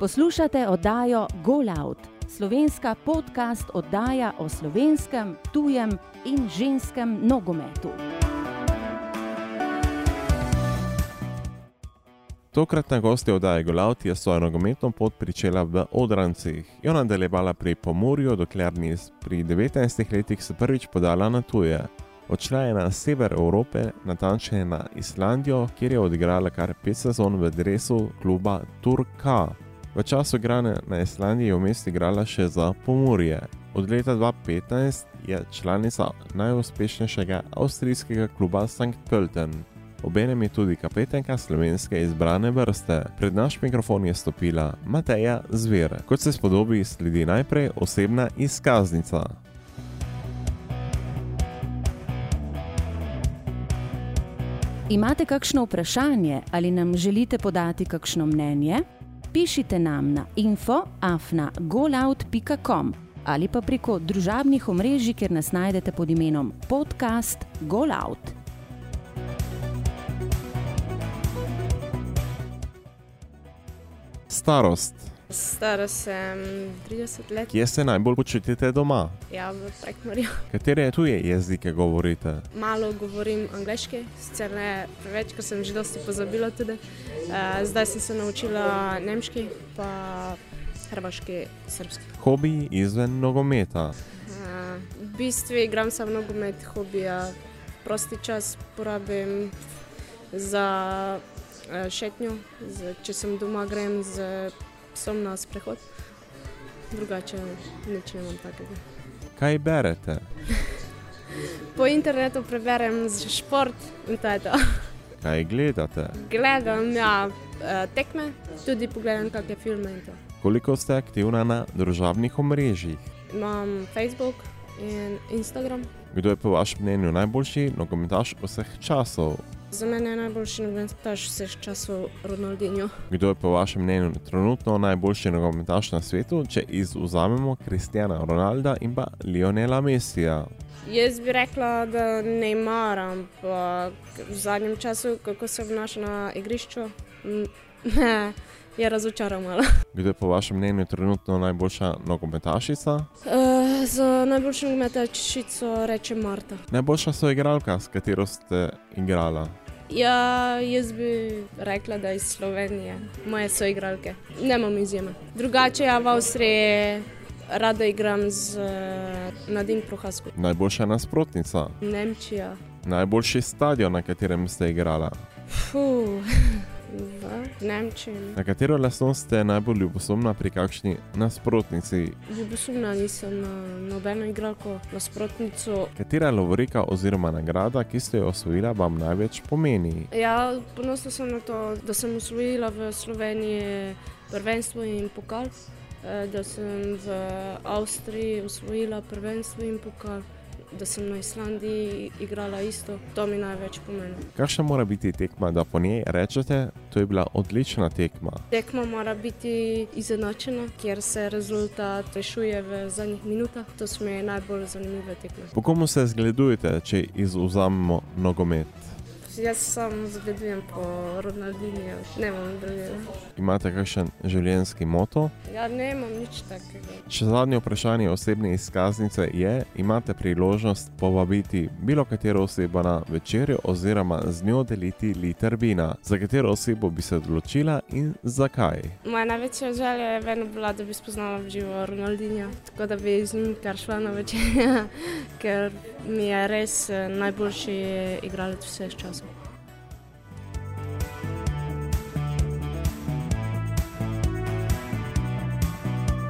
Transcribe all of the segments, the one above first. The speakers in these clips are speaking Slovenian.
Poslušate oddajo Golout, slovenska podcast oddaja o slovenskem, tujem in ženskem nogometu. Tokratna gostja oddaje Golout je svojo nogometno pot pričela v Odrancih. Jo nadaljevala pri Pomorju, dokler ni pri 19 letih se prvič podala na tuje. Odšla je na sever Evrope, natančneje na Islandijo, kjer je odigrala kar pet sezon v dresu kluba Turka. V času igranja na Islandiji je v mestu igrala še za Pomorje. Od leta 2015 je članica najuspešnejšega avstrijskega kluba St. Pölten. Obenem je tudi kapetanka slovenske izbrane vrste. Pred naš mikrofon je stopila Mateja Zver. Kot se spodobi, sledi najprej osebna izkaznica. Imate kakšno vprašanje ali nam želite podati kakšno mnenje? Pišite nam na info.afna.golout.com ali pa preko družabnih omrežij, kjer nas najdete pod imenom podcast Golout. Starost. Stara sem 30 let. Kje se najbolj počutite doma? Ja, v Prekmorju. Katere tuje jezike govorite? Malo govorim angliški, sicer ne preveč, ker sem že dosti pozabila tudi. Uh, zdaj sem se naučila nemški, pa hrvaški, srpski. Hobiji izven nogometa. Uh, v bistvu igram samo nogomet, hobija. Prosti čas porabim za uh, šetnjo, za, če sem doma, grem z psom na sprehod. Drugače nič ne imam takega. Kaj berete? Po internetu preberem za šport in to je to. Kaj gledate? Gledam ja, eh, tekme, tudi pogledam kakšne filme in to. Koliko ste aktivna na družabnih omrežjih? Imam Facebook in Instagram. Kdo je po vašem mnenju najboljši nogometaš vseh časov? Za mene je najboljši nogometaš vseh časov Ronaldinho. Kdo je po vašem mnenju trenutno najboljši nogometaš na svetu, če izuzamemo Kristjana Ronalda in pa Lionela Messija? Jaz bi rekla, da ne maram, ampak v zadnjem času, kako se obnaša na igrišču, m, je razočaral malo. Kdo je po vašem mnenju trenutno najboljša nogometašica? Uh, za najboljšo nogometašico reče Marta. Najboljša soigralka, s katero ste igrala? Ja, jaz bi rekla, da iz Slovenije, moje soigralke. Nemam izjeme. Drugače, ja, v Avstriji rada igram z uh, Nadim Prohaskom. Najboljša nasprotnica? Nemčija. Najboljši stadion, na katerem ste igrala? Fuh. Nemčiji. Na katero lastnost ste najbolj ljubosumna pri kakšni nasprotnici? Ljubosumna nisem na nobeno igralko, nasprotnico. Katera lovorika oziroma nagrada, ki ste jo osvojila, vam največ pomeni? Ja, ponosna sem na to, da sem osvojila v Sloveniji prvenstvo in pokal, eh, da sem v Avstriji osvojila prvenstvo in pokal, da sem na Islandiji igrala isto. To mi največ pomeni. Kakšna mora biti tekma, da po njej rečete, to je bila odlična tekma? Tekma mora biti izenačena, kjer se rezultat rešuje v zadnjih minutah. To so mi najbolj zanimive tekme. Po komu se zgledujete, če izuzamemo nogomet? Jaz samo zgledujem po Ronaldinju, ne imam drugega. Imate kakšen življenjski moto? Ja, ne imam nič takega. Še zadnje vprašanje osebne izkaznice je: imate priložnost povabiti bilo katero osebo na večerjo oziroma z njo deliti liter vina? Za katero osebo bi se odločila in zakaj? Moja največja želja je vedno bila, da bi spoznala v živo Ronaldinja, tako da bi z njim kar šla na večer, ker mi je res eh, najboljši igralec vseh časov.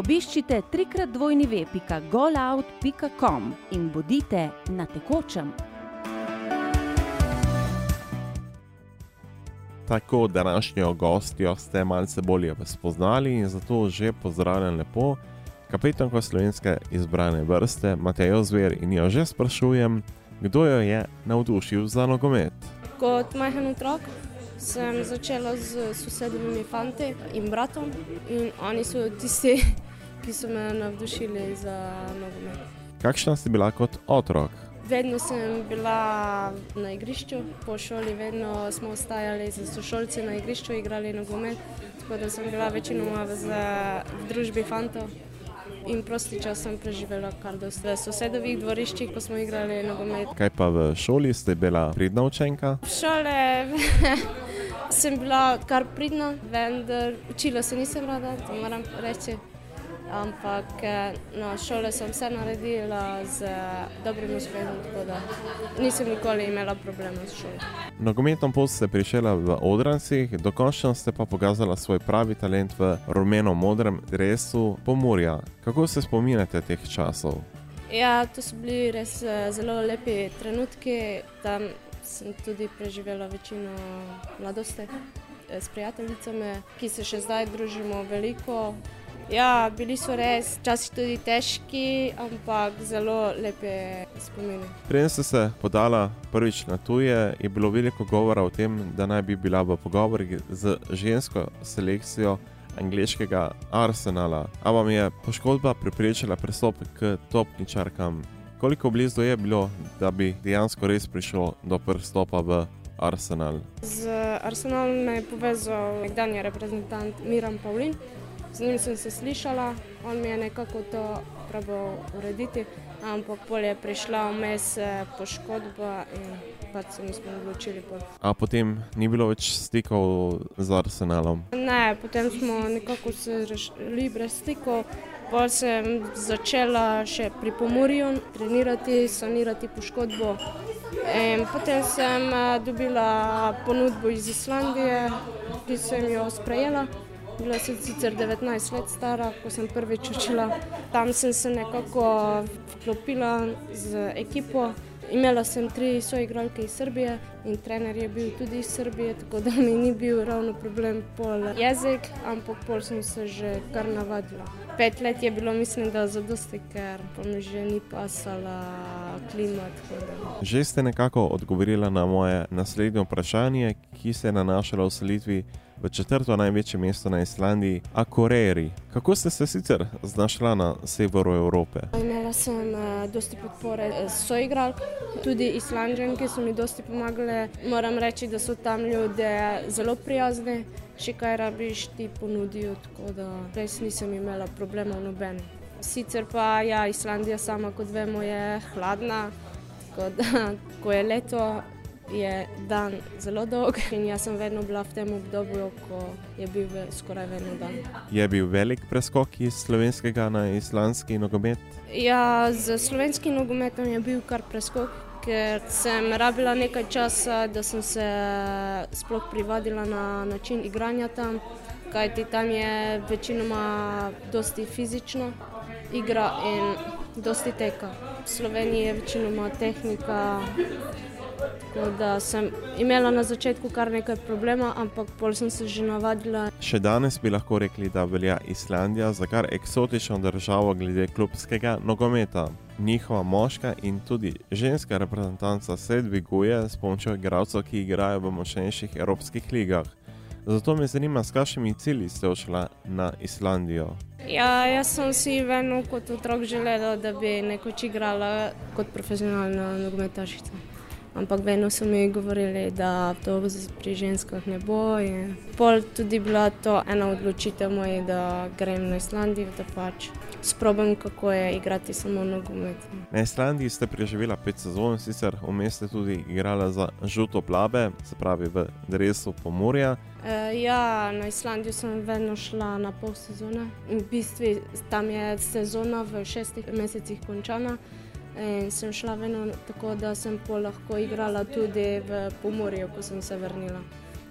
Obiščite www.golout.com in bodite na tekočem. Tako današnjo gostjo ste malce bolje spoznali in zato že pozdravljam lepo kapetanko slovenske izbrane vrste Matejo Zver in jo že sprašujem, kdo jo je navdušil za nogomet. Kot majhen otrok sem začela z sosedovimi fanti in bratom in oni so tisti, ki so me navdušili za nogomet. Kakšna si bila kot otrok? Vedno sem bila na igrišču, po šoli vedno smo ostajali z sošolci na igrišču, igrali nogomet, tako da sem bila večinoma v, v družbi fantov. In prosti čas sem preživela kar dosti v sosedovih dvoriščih, ko smo igrali nogomet. Kaj pa v šoli ste bila pridna učenka? V šole sem bila kar pridna, vendar učila se nisem rada, to moram reči ampak eh, no, šole sem vse naredila z dobrim uspehom, tako da nisem nikoli imela problema s šolo. Nogometnom pot ste prišla v Odrancih, dokončno ste pa pokazala svoj pravi talent v rumeno-modrem dresu Pomorja. Kako se spominjate teh časov? Ja, to so bili res eh, zelo lepi trenutki. Tam sem tudi preživela večino mladosti eh, s prijateljicami, ki se še zdaj družimo veliko. Ja, bili so res časi tudi težki, ampak zelo lepe spomine. Preden ste se podala prvič na tuje, je bilo veliko govora o tem, da naj bi bila v pogovorih z žensko selekcijo angliškega arsenala. A vam je poškodba preprečila pristop k topničarkam? Koliko blizu je bilo, da bi dejansko res prišlo do pristopa v arsenal? Z arsenalom me je povezal nekdanji reprezentant Miran Pavlin. Z njim sem se slišala, on mi je nekako to pravil urediti, ampak pol je prišla vmes eh, poškodba in pač se nismo odločili. Pol. A potem ni bilo več stikov z arsenalom? Ne, potem smo nekako se rešili brez stikov. Pol sem začela še pri pomorju trenirati, sanirati poškodbo. In potem sem eh, dobila ponudbo iz Islandije, ki sem jo sprejela. Bila sem sicer 19 let stara, ko sem prvič učila. Tam sem se nekako vklopila z ekipo. Imela sem tri soigralke iz Srbije in trener je bil tudi iz Srbije, tako da mi ni bil ravno problem pol jezik, ampak pol sem se že kar navadila. Pet let je bilo, mislim, da za dosti, ker pa mi že ni pasala klima. Že ste nekako odgovorila na moje naslednje vprašanje, ki se je nanašalo v selitvi v četrto največje mesto na Islandiji, Akureyri. Kako ste se sicer znašla na severu Evrope? Imela sem uh, dosti podpore uh, soigral, tudi Islandžan, ki so mi dosti pomagali. Moram reči, da so tam ljudje zelo prijazni, še kaj rabiš ti ponudijo, tako da res nisem imela problemov noben. Sicer pa ja, Islandija sama, kot vemo, je hladna, tako da ko je leto, je dan zelo dolg in jaz sem vedno bila v tem obdobju, ko je bil skoraj vedno dan. Je bil velik preskok iz slovenskega na islandski nogomet? Ja, z slovenskim nogometom je bil kar preskok, ker sem rabila nekaj časa, da sem se sploh privadila na način igranja tam, kajti tam je večinoma dosti fizično igra in dosti teka. V Sloveniji je večinoma tehnika. Tako da sem imela na začetku kar nekaj problema, ampak pol sem se že navadila. Še danes bi lahko rekli, da velja Islandija za kar eksotično državo glede klubskega nogometa. Njihova moška in tudi ženska reprezentanca se dviguje s pomočjo igralcev, ki igrajo v močnejših evropskih ligah. Zato me zanima, s kakšnimi cilji ste odšla na Islandijo. Ja, jaz sem si vedno kot otrok želela, da bi nekoč igrala kot profesionalna nogometašica. Ampak vedno so mi govorili, da to pri ženskah ne bo. In pol tudi bila to ena odločitev moja, da grem na Islandijo, da pač sprobam, kako je igrati samo nogomet. Na Islandiji ste preživela pet sezon, sicer vmes ste tudi igrala za žuto plabe, se pravi v drevesu Pomorja. E, ja, na Islandijo sem vedno šla na pol sezone. V bistvu tam je sezona v šestih mesecih končana. In sem šla vedno tako, da sem lahko igrala tudi v Pomorju, ko sem se vrnila.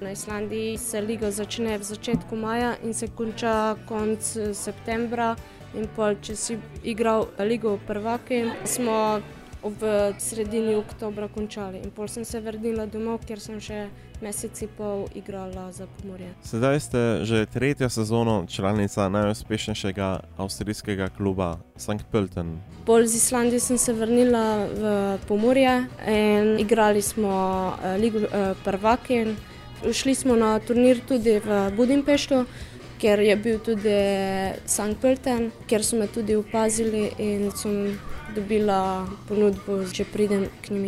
Na Islandiji se liga začne v začetku maja in se konča konec septembra. In pol, če si igral ligo prvake, smo v sredini oktobra končali. In pol sem se vrnila domov, ker sem še mesec in pol igrala za Pomorje. Sedaj ste že tretjo sezono članica najuspešnejšega avstrijskega kluba St. Pölten. Pol z Islandije sem se vrnila v Pomorje in igrali smo ligo prvake. Šli smo na turnir tudi v Budimpešti, ker je bil tudi St. Pölten, kjer so me tudi opazili in sem dobila ponudbo, če pridem k njim.